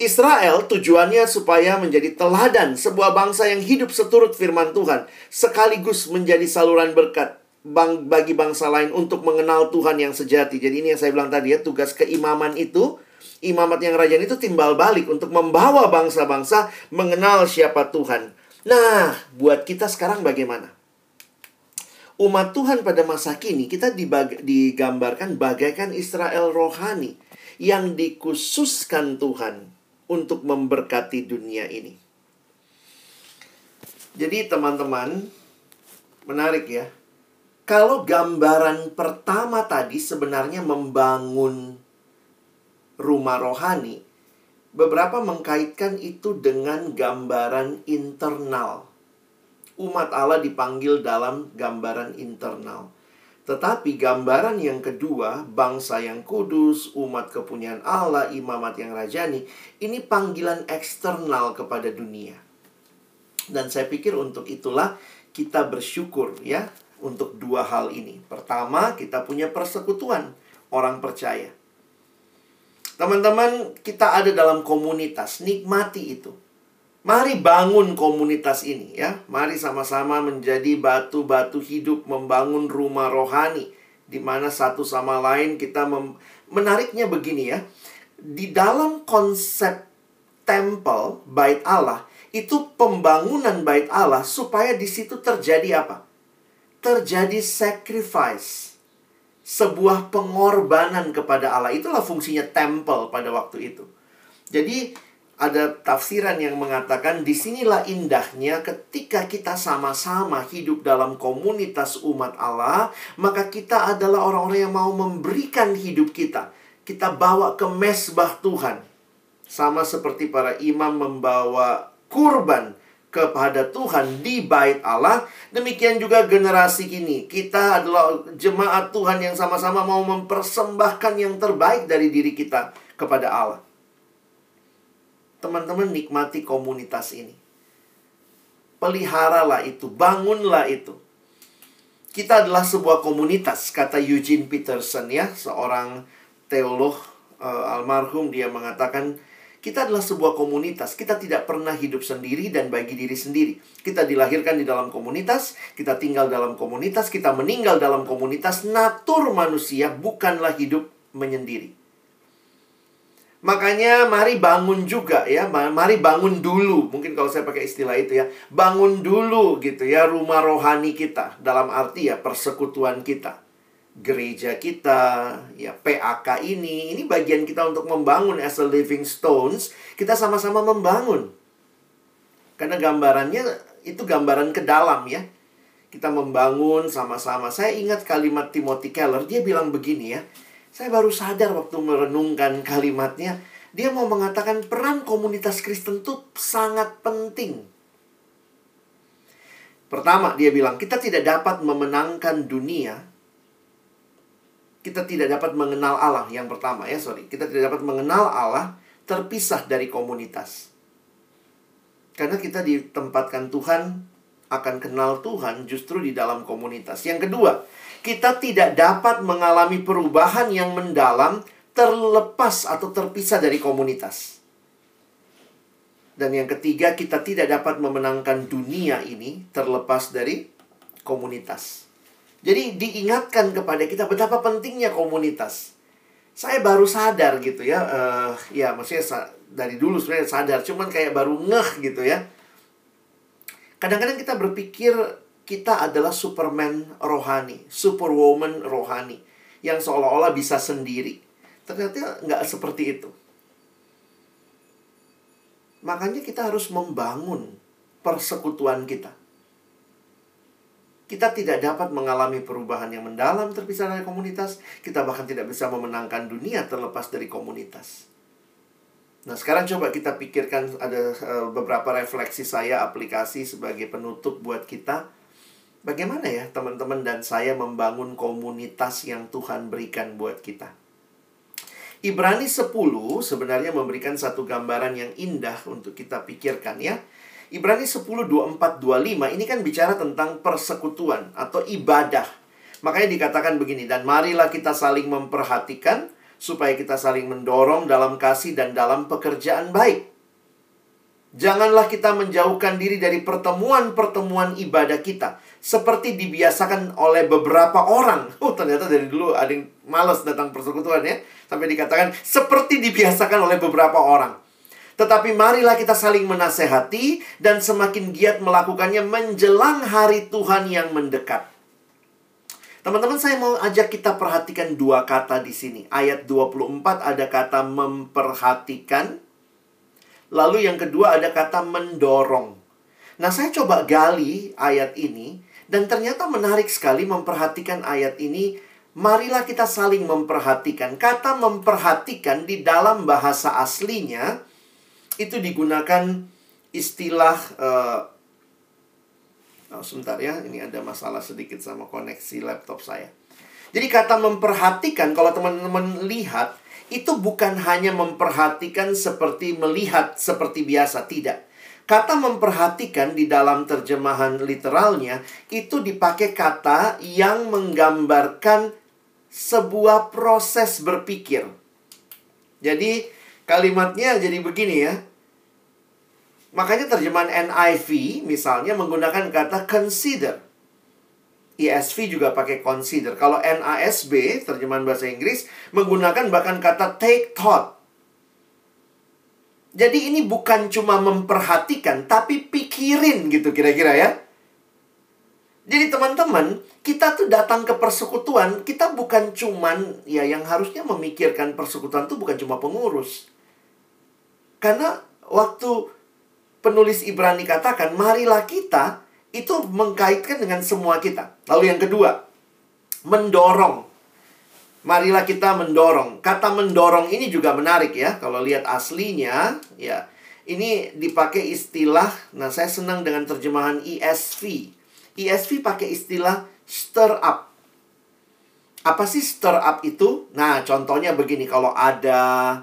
Israel tujuannya supaya menjadi teladan sebuah bangsa yang hidup seturut firman Tuhan, sekaligus menjadi saluran berkat bang, bagi bangsa lain untuk mengenal Tuhan yang sejati. Jadi ini yang saya bilang tadi ya, tugas keimaman itu, imamat yang rajaan itu timbal balik untuk membawa bangsa-bangsa mengenal siapa Tuhan. Nah, buat kita sekarang bagaimana? Umat Tuhan pada masa kini kita dibag- digambarkan bagaikan Israel rohani yang dikhususkan Tuhan untuk memberkati dunia ini. Jadi teman-teman, menarik ya. Kalau gambaran pertama tadi sebenarnya membangun rumah rohani, beberapa mengkaitkan itu dengan gambaran internal. Umat Allah dipanggil dalam gambaran internal. Tetapi gambaran yang kedua, bangsa yang kudus, umat kepunyaan Allah, imamat yang rajani, ini panggilan eksternal kepada dunia. Dan saya pikir untuk itulah kita bersyukur ya untuk dua hal ini. Pertama, kita punya persekutuan orang percaya. Teman-teman, kita ada dalam komunitas, nikmati itu. Mari bangun komunitas ini ya. Mari sama-sama menjadi batu-batu hidup membangun rumah rohani di mana satu sama lain kita mem menariknya begini ya. Di dalam konsep temple bait Allah itu pembangunan bait Allah supaya di situ terjadi apa? Terjadi sacrifice. Sebuah pengorbanan kepada Allah. Itulah fungsinya temple pada waktu itu. Jadi ada tafsiran yang mengatakan di sinilah indahnya ketika kita sama-sama hidup dalam komunitas umat Allah, maka kita adalah orang-orang yang mau memberikan hidup kita. Kita bawa ke mesbah Tuhan. Sama seperti para imam membawa kurban kepada Tuhan di bait Allah, demikian juga generasi kini. Kita adalah jemaat Tuhan yang sama-sama mau mempersembahkan yang terbaik dari diri kita kepada Allah teman-teman nikmati komunitas ini. Peliharalah itu, bangunlah itu. Kita adalah sebuah komunitas, kata Eugene Peterson ya, seorang teolog uh, almarhum dia mengatakan kita adalah sebuah komunitas. Kita tidak pernah hidup sendiri dan bagi diri sendiri. Kita dilahirkan di dalam komunitas, kita tinggal dalam komunitas, kita meninggal dalam komunitas. Natur manusia bukanlah hidup menyendiri. Makanya mari bangun juga ya, mari bangun dulu. Mungkin kalau saya pakai istilah itu ya, bangun dulu gitu ya rumah rohani kita dalam arti ya persekutuan kita. Gereja kita, ya PAK ini, ini bagian kita untuk membangun as a living stones, kita sama-sama membangun. Karena gambarannya itu gambaran ke dalam ya. Kita membangun sama-sama. Saya ingat kalimat Timothy Keller, dia bilang begini ya. Saya baru sadar waktu merenungkan kalimatnya, dia mau mengatakan peran komunitas Kristen itu sangat penting. Pertama, dia bilang, kita tidak dapat memenangkan dunia. Kita tidak dapat mengenal Allah yang pertama ya, sorry. Kita tidak dapat mengenal Allah terpisah dari komunitas. Karena kita ditempatkan Tuhan akan kenal Tuhan justru di dalam komunitas. Yang kedua, kita tidak dapat mengalami perubahan yang mendalam terlepas atau terpisah dari komunitas. Dan yang ketiga, kita tidak dapat memenangkan dunia ini terlepas dari komunitas. Jadi diingatkan kepada kita betapa pentingnya komunitas. Saya baru sadar gitu ya, uh, ya maksudnya dari dulu sebenarnya sadar, cuman kayak baru ngeh gitu ya. Kadang-kadang kita berpikir kita adalah Superman rohani, Superwoman rohani, yang seolah-olah bisa sendiri. Ternyata nggak seperti itu. Makanya kita harus membangun persekutuan kita. Kita tidak dapat mengalami perubahan yang mendalam terpisah dari komunitas. Kita bahkan tidak bisa memenangkan dunia terlepas dari komunitas. Nah, sekarang coba kita pikirkan ada uh, beberapa refleksi saya aplikasi sebagai penutup buat kita. Bagaimana ya teman-teman dan saya membangun komunitas yang Tuhan berikan buat kita? Ibrani 10 sebenarnya memberikan satu gambaran yang indah untuk kita pikirkan ya. Ibrani 10, 24, 25 ini kan bicara tentang persekutuan atau ibadah. Makanya dikatakan begini, dan marilah kita saling memperhatikan supaya kita saling mendorong dalam kasih dan dalam pekerjaan baik. Janganlah kita menjauhkan diri dari pertemuan-pertemuan ibadah kita. Seperti dibiasakan oleh beberapa orang. [LAUGHS] Oh, ternyata dari dulu ada yang males datang persekutuan ya. Sampai dikatakan, seperti dibiasakan oleh beberapa orang. Tetapi marilah kita saling menasehati dan semakin giat melakukannya menjelang hari Tuhan yang mendekat. Teman-teman saya mau ajak kita perhatikan dua kata di sini. Ayat 24 ada kata memperhatikan Lalu yang kedua ada kata mendorong. Nah, saya coba gali ayat ini dan ternyata menarik sekali memperhatikan ayat ini. Marilah kita saling memperhatikan. Kata memperhatikan di dalam bahasa aslinya itu digunakan istilah uh, oh, sebentar ya, ini ada masalah sedikit sama koneksi laptop saya. Jadi kata memperhatikan kalau teman-teman lihat itu bukan hanya memperhatikan seperti melihat seperti biasa, tidak. Kata memperhatikan di dalam terjemahan literalnya itu dipakai kata yang menggambarkan sebuah proses berpikir. Jadi kalimatnya jadi begini ya. Makanya terjemahan NIV misalnya menggunakan kata consider. ESV juga pakai consider. Kalau NASB, terjemahan bahasa Inggris, menggunakan bahkan kata take thought. Jadi ini bukan cuma memperhatikan, tapi pikirin gitu kira-kira ya. Jadi teman-teman, kita tuh datang ke persekutuan, kita bukan cuman ya yang harusnya memikirkan persekutuan tuh bukan cuma pengurus. Karena waktu penulis Ibrani katakan, marilah kita itu mengkaitkan dengan semua kita. Lalu yang kedua, mendorong. Marilah kita mendorong. Kata mendorong ini juga menarik ya. Kalau lihat aslinya, ya. Ini dipakai istilah, nah saya senang dengan terjemahan ESV. ESV pakai istilah stir up. Apa sih stir up itu? Nah, contohnya begini, kalau ada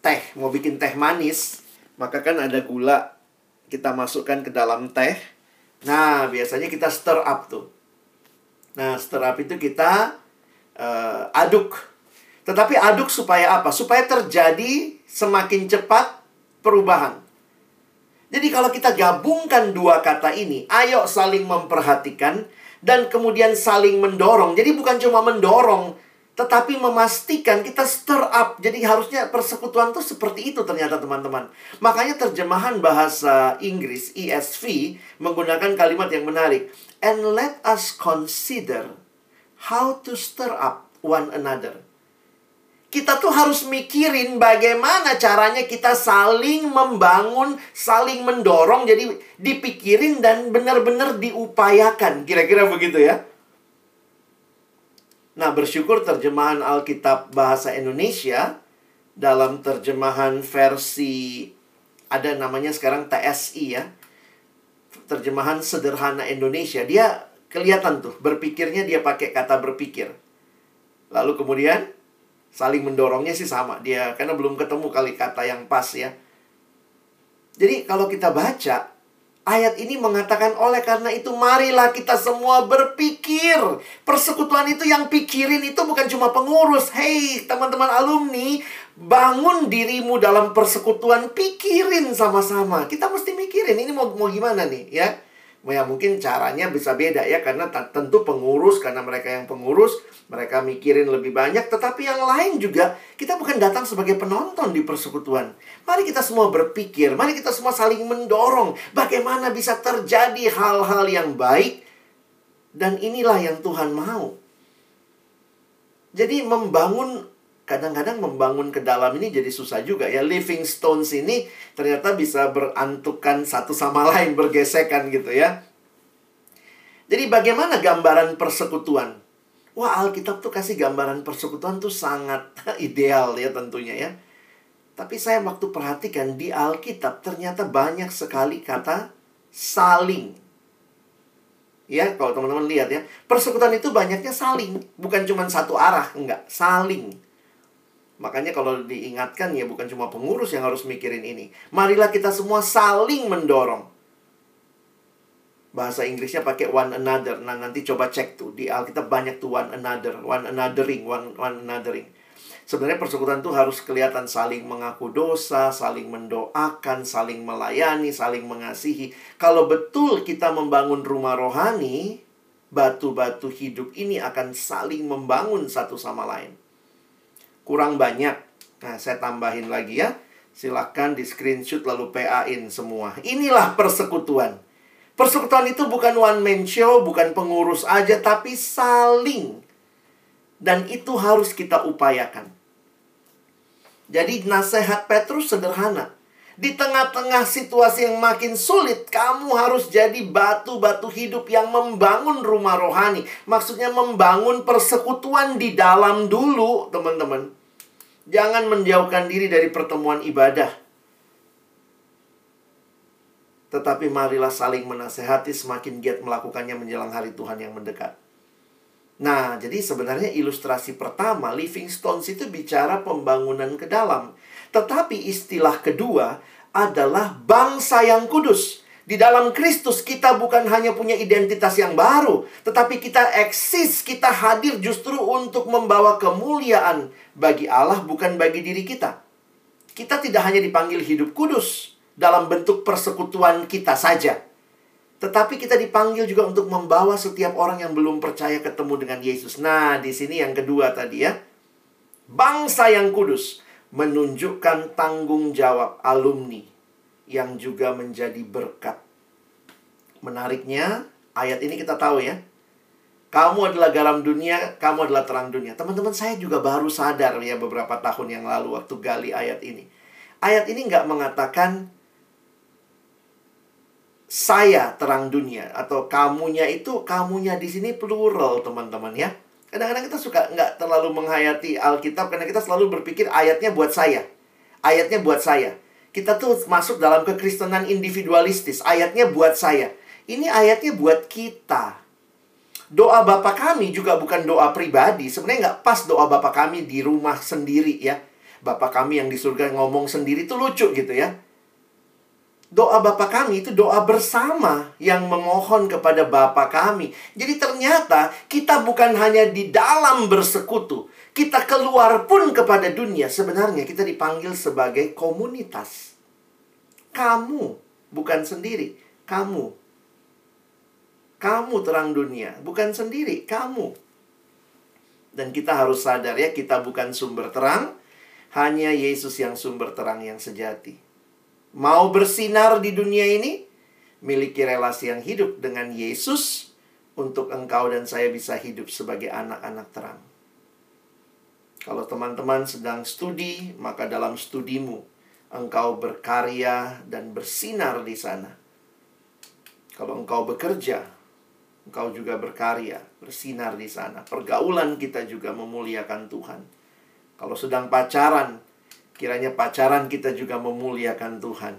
teh, mau bikin teh manis, maka kan ada gula, kita masukkan ke dalam teh. Nah, biasanya kita stir up tuh. Nah, stir up itu kita uh, aduk. Tetapi aduk supaya apa? Supaya terjadi semakin cepat perubahan. Jadi kalau kita gabungkan dua kata ini, ayo saling memperhatikan dan kemudian saling mendorong. Jadi bukan cuma mendorong, tetapi memastikan kita stir up. Jadi harusnya persekutuan itu seperti itu ternyata teman-teman. Makanya terjemahan bahasa Inggris ESV menggunakan kalimat yang menarik. And let us consider how to stir up one another. Kita tuh harus mikirin bagaimana caranya kita saling membangun, saling mendorong. Jadi dipikirin dan benar-benar diupayakan. Kira-kira begitu ya. Nah, bersyukur terjemahan Alkitab bahasa Indonesia dalam terjemahan versi ada namanya sekarang TSI ya. Terjemahan sederhana Indonesia. Dia kelihatan tuh berpikirnya dia pakai kata berpikir. Lalu kemudian saling mendorongnya sih sama dia karena belum ketemu kali kata yang pas ya. Jadi kalau kita baca Ayat ini mengatakan oleh karena itu marilah kita semua berpikir. Persekutuan itu yang pikirin itu bukan cuma pengurus. Hei teman-teman alumni, Bangun dirimu dalam persekutuan, pikirin sama-sama. Kita mesti mikirin ini mau mau gimana nih, ya? Ya mungkin caranya bisa beda ya karena tentu pengurus karena mereka yang pengurus mereka mikirin lebih banyak tetapi yang lain juga kita bukan datang sebagai penonton di persekutuan. Mari kita semua berpikir, mari kita semua saling mendorong bagaimana bisa terjadi hal-hal yang baik dan inilah yang Tuhan mau. Jadi membangun kadang-kadang membangun ke dalam ini jadi susah juga ya. Living stones ini ternyata bisa berantukan satu sama [LAUGHS] lain, bergesekan gitu ya. Jadi bagaimana gambaran persekutuan? Wah, Alkitab tuh kasih gambaran persekutuan tuh sangat [LAUGHS] ideal ya tentunya ya. Tapi saya waktu perhatikan di Alkitab ternyata banyak sekali kata saling. Ya, kalau teman-teman lihat ya, persekutuan itu banyaknya saling, bukan cuma satu arah, enggak, saling. Makanya kalau diingatkan ya bukan cuma pengurus yang harus mikirin ini. Marilah kita semua saling mendorong. Bahasa Inggrisnya pakai one another. Nah, nanti coba cek tuh di Alkitab banyak tuh one another, one anothering, one one anothering. Sebenarnya persekutuan itu harus kelihatan saling mengaku dosa, saling mendoakan, saling melayani, saling mengasihi. Kalau betul kita membangun rumah rohani, batu-batu hidup ini akan saling membangun satu sama lain kurang banyak. Nah, saya tambahin lagi ya. Silahkan di screenshot lalu PA-in semua. Inilah persekutuan. Persekutuan itu bukan one man show, bukan pengurus aja, tapi saling. Dan itu harus kita upayakan. Jadi nasihat Petrus sederhana. Di tengah-tengah situasi yang makin sulit, kamu harus jadi batu-batu hidup yang membangun rumah rohani. Maksudnya membangun persekutuan di dalam dulu, teman-teman. Jangan menjauhkan diri dari pertemuan ibadah. Tetapi marilah saling menasehati semakin giat melakukannya menjelang hari Tuhan yang mendekat. Nah, jadi sebenarnya ilustrasi pertama, Living Stones itu bicara pembangunan ke dalam. Tetapi istilah kedua adalah bangsa yang kudus. Di dalam Kristus kita bukan hanya punya identitas yang baru, tetapi kita eksis, kita hadir justru untuk membawa kemuliaan bagi Allah bukan bagi diri kita. Kita tidak hanya dipanggil hidup kudus dalam bentuk persekutuan kita saja. Tetapi kita dipanggil juga untuk membawa setiap orang yang belum percaya ketemu dengan Yesus. Nah, di sini yang kedua tadi ya. Bangsa yang kudus menunjukkan tanggung jawab alumni yang juga menjadi berkat. Menariknya, ayat ini kita tahu ya. Kamu adalah garam dunia, kamu adalah terang dunia. Teman-teman, saya juga baru sadar ya beberapa tahun yang lalu waktu gali ayat ini. Ayat ini nggak mengatakan saya terang dunia atau kamunya itu kamunya di sini plural teman-teman ya Kadang-kadang kita suka nggak terlalu menghayati Alkitab karena kita selalu berpikir ayatnya buat saya. Ayatnya buat saya. Kita tuh masuk dalam kekristenan individualistis. Ayatnya buat saya. Ini ayatnya buat kita. Doa Bapa kami juga bukan doa pribadi. Sebenarnya nggak pas doa Bapa kami di rumah sendiri ya. Bapak kami yang di surga ngomong sendiri itu lucu gitu ya doa Bapa kami itu doa bersama yang memohon kepada Bapa kami. Jadi ternyata kita bukan hanya di dalam bersekutu, kita keluar pun kepada dunia. Sebenarnya kita dipanggil sebagai komunitas. Kamu bukan sendiri, kamu. Kamu terang dunia, bukan sendiri, kamu. Dan kita harus sadar ya, kita bukan sumber terang, hanya Yesus yang sumber terang yang sejati. Mau bersinar di dunia ini? Miliki relasi yang hidup dengan Yesus untuk engkau dan saya bisa hidup sebagai anak-anak terang. Kalau teman-teman sedang studi, maka dalam studimu engkau berkarya dan bersinar di sana. Kalau engkau bekerja, engkau juga berkarya, bersinar di sana. Pergaulan kita juga memuliakan Tuhan. Kalau sedang pacaran, Kiranya pacaran kita juga memuliakan Tuhan.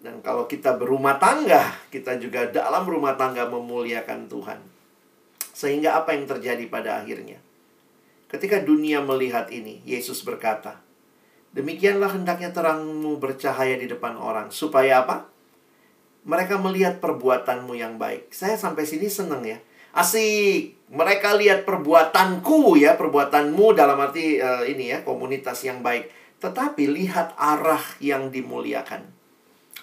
Dan kalau kita berumah tangga, kita juga dalam rumah tangga memuliakan Tuhan. Sehingga apa yang terjadi pada akhirnya? Ketika dunia melihat ini, Yesus berkata, Demikianlah hendaknya terangmu bercahaya di depan orang. Supaya apa? Mereka melihat perbuatanmu yang baik. Saya sampai sini senang ya. Asik. Mereka lihat perbuatanku ya, perbuatanmu dalam arti uh, ini ya, komunitas yang baik Tetapi lihat arah yang dimuliakan.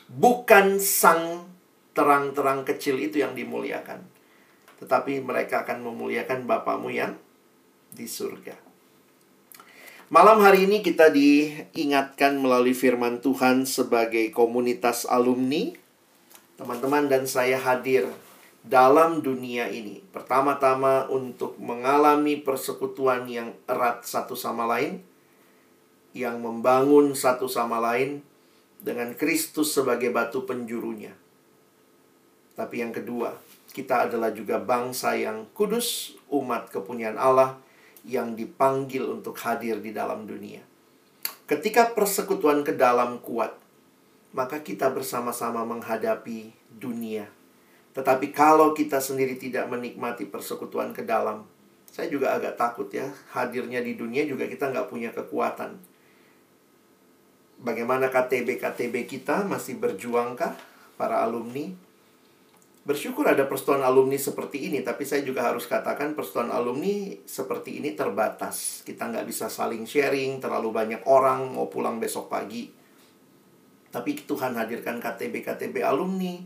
Bukan sang terang-terang kecil itu yang dimuliakan. Tetapi mereka akan memuliakan Bapamu yang di surga. Malam hari ini kita diingatkan melalui firman Tuhan sebagai komunitas alumni. Teman-teman dan saya hadir dalam dunia ini. Pertama-tama untuk mengalami persekutuan yang erat satu sama lain yang membangun satu sama lain dengan Kristus sebagai batu penjurunya. Tapi yang kedua, kita adalah juga bangsa yang kudus, umat kepunyaan Allah yang dipanggil untuk hadir di dalam dunia. Ketika persekutuan ke dalam kuat, maka kita bersama-sama menghadapi dunia. Tetapi kalau kita sendiri tidak menikmati persekutuan ke dalam, saya juga agak takut ya, hadirnya di dunia juga kita nggak punya kekuatan bagaimana KTB-KTB kita masih berjuangkah para alumni? Bersyukur ada persetujuan alumni seperti ini, tapi saya juga harus katakan persetujuan alumni seperti ini terbatas. Kita nggak bisa saling sharing, terlalu banyak orang mau pulang besok pagi. Tapi Tuhan hadirkan KTB-KTB alumni,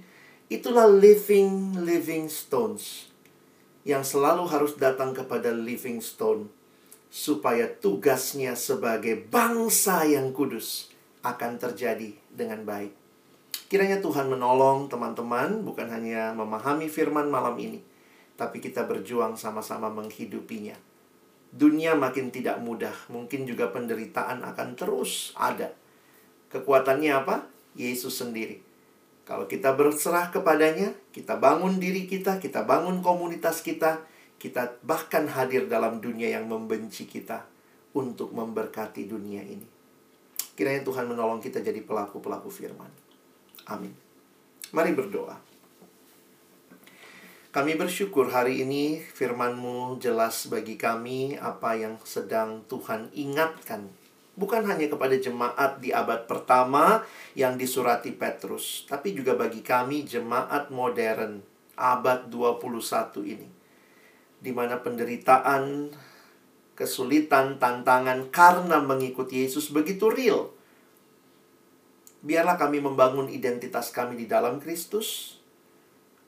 itulah living living stones yang selalu harus datang kepada living stone supaya tugasnya sebagai bangsa yang kudus akan terjadi dengan baik. Kiranya Tuhan menolong teman-teman bukan hanya memahami firman malam ini, tapi kita berjuang sama-sama menghidupinya. Dunia makin tidak mudah, mungkin juga penderitaan akan terus ada. Kekuatannya apa? Yesus sendiri. Kalau kita berserah kepadanya, kita bangun diri kita, kita bangun komunitas kita, kita bahkan hadir dalam dunia yang membenci kita untuk memberkati dunia ini. Kiranya Tuhan menolong kita jadi pelaku-pelaku firman. Amin. Mari berdoa. Kami bersyukur hari ini firman-Mu jelas bagi kami apa yang sedang Tuhan ingatkan. Bukan hanya kepada jemaat di abad pertama yang disurati Petrus, tapi juga bagi kami jemaat modern abad 21 ini. Di mana penderitaan kesulitan, tantangan karena mengikuti Yesus begitu real. Biarlah kami membangun identitas kami di dalam Kristus.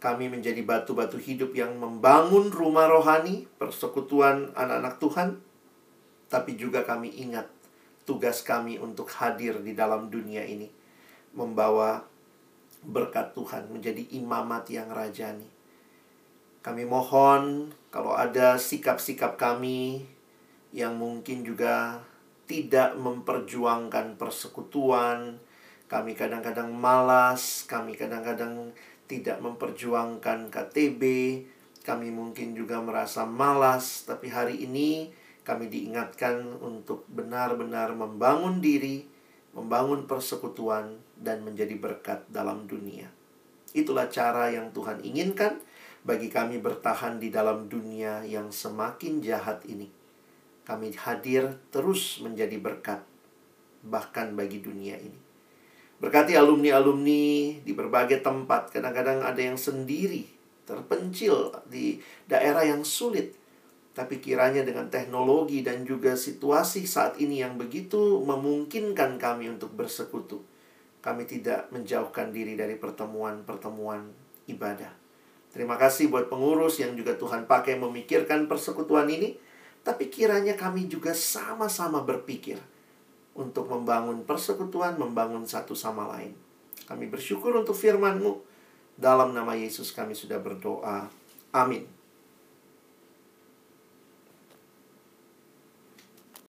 Kami menjadi batu-batu hidup yang membangun rumah rohani, persekutuan anak-anak Tuhan. Tapi juga kami ingat tugas kami untuk hadir di dalam dunia ini. Membawa berkat Tuhan menjadi imamat yang rajani. Kami mohon kalau ada sikap-sikap kami yang mungkin juga tidak memperjuangkan persekutuan. Kami kadang-kadang malas, kami kadang-kadang tidak memperjuangkan KTB, kami mungkin juga merasa malas, tapi hari ini kami diingatkan untuk benar-benar membangun diri, membangun persekutuan, dan menjadi berkat dalam dunia. Itulah cara yang Tuhan inginkan bagi kami bertahan di dalam dunia yang semakin jahat ini kami hadir terus menjadi berkat bahkan bagi dunia ini. Berkati alumni-alumni di berbagai tempat, kadang-kadang ada yang sendiri, terpencil di daerah yang sulit. Tapi kiranya dengan teknologi dan juga situasi saat ini yang begitu memungkinkan kami untuk bersekutu, kami tidak menjauhkan diri dari pertemuan-pertemuan ibadah. Terima kasih buat pengurus yang juga Tuhan pakai memikirkan persekutuan ini tapi kiranya kami juga sama-sama berpikir untuk membangun persekutuan, membangun satu sama lain. Kami bersyukur untuk firman-Mu. Dalam nama Yesus kami sudah berdoa. Amin.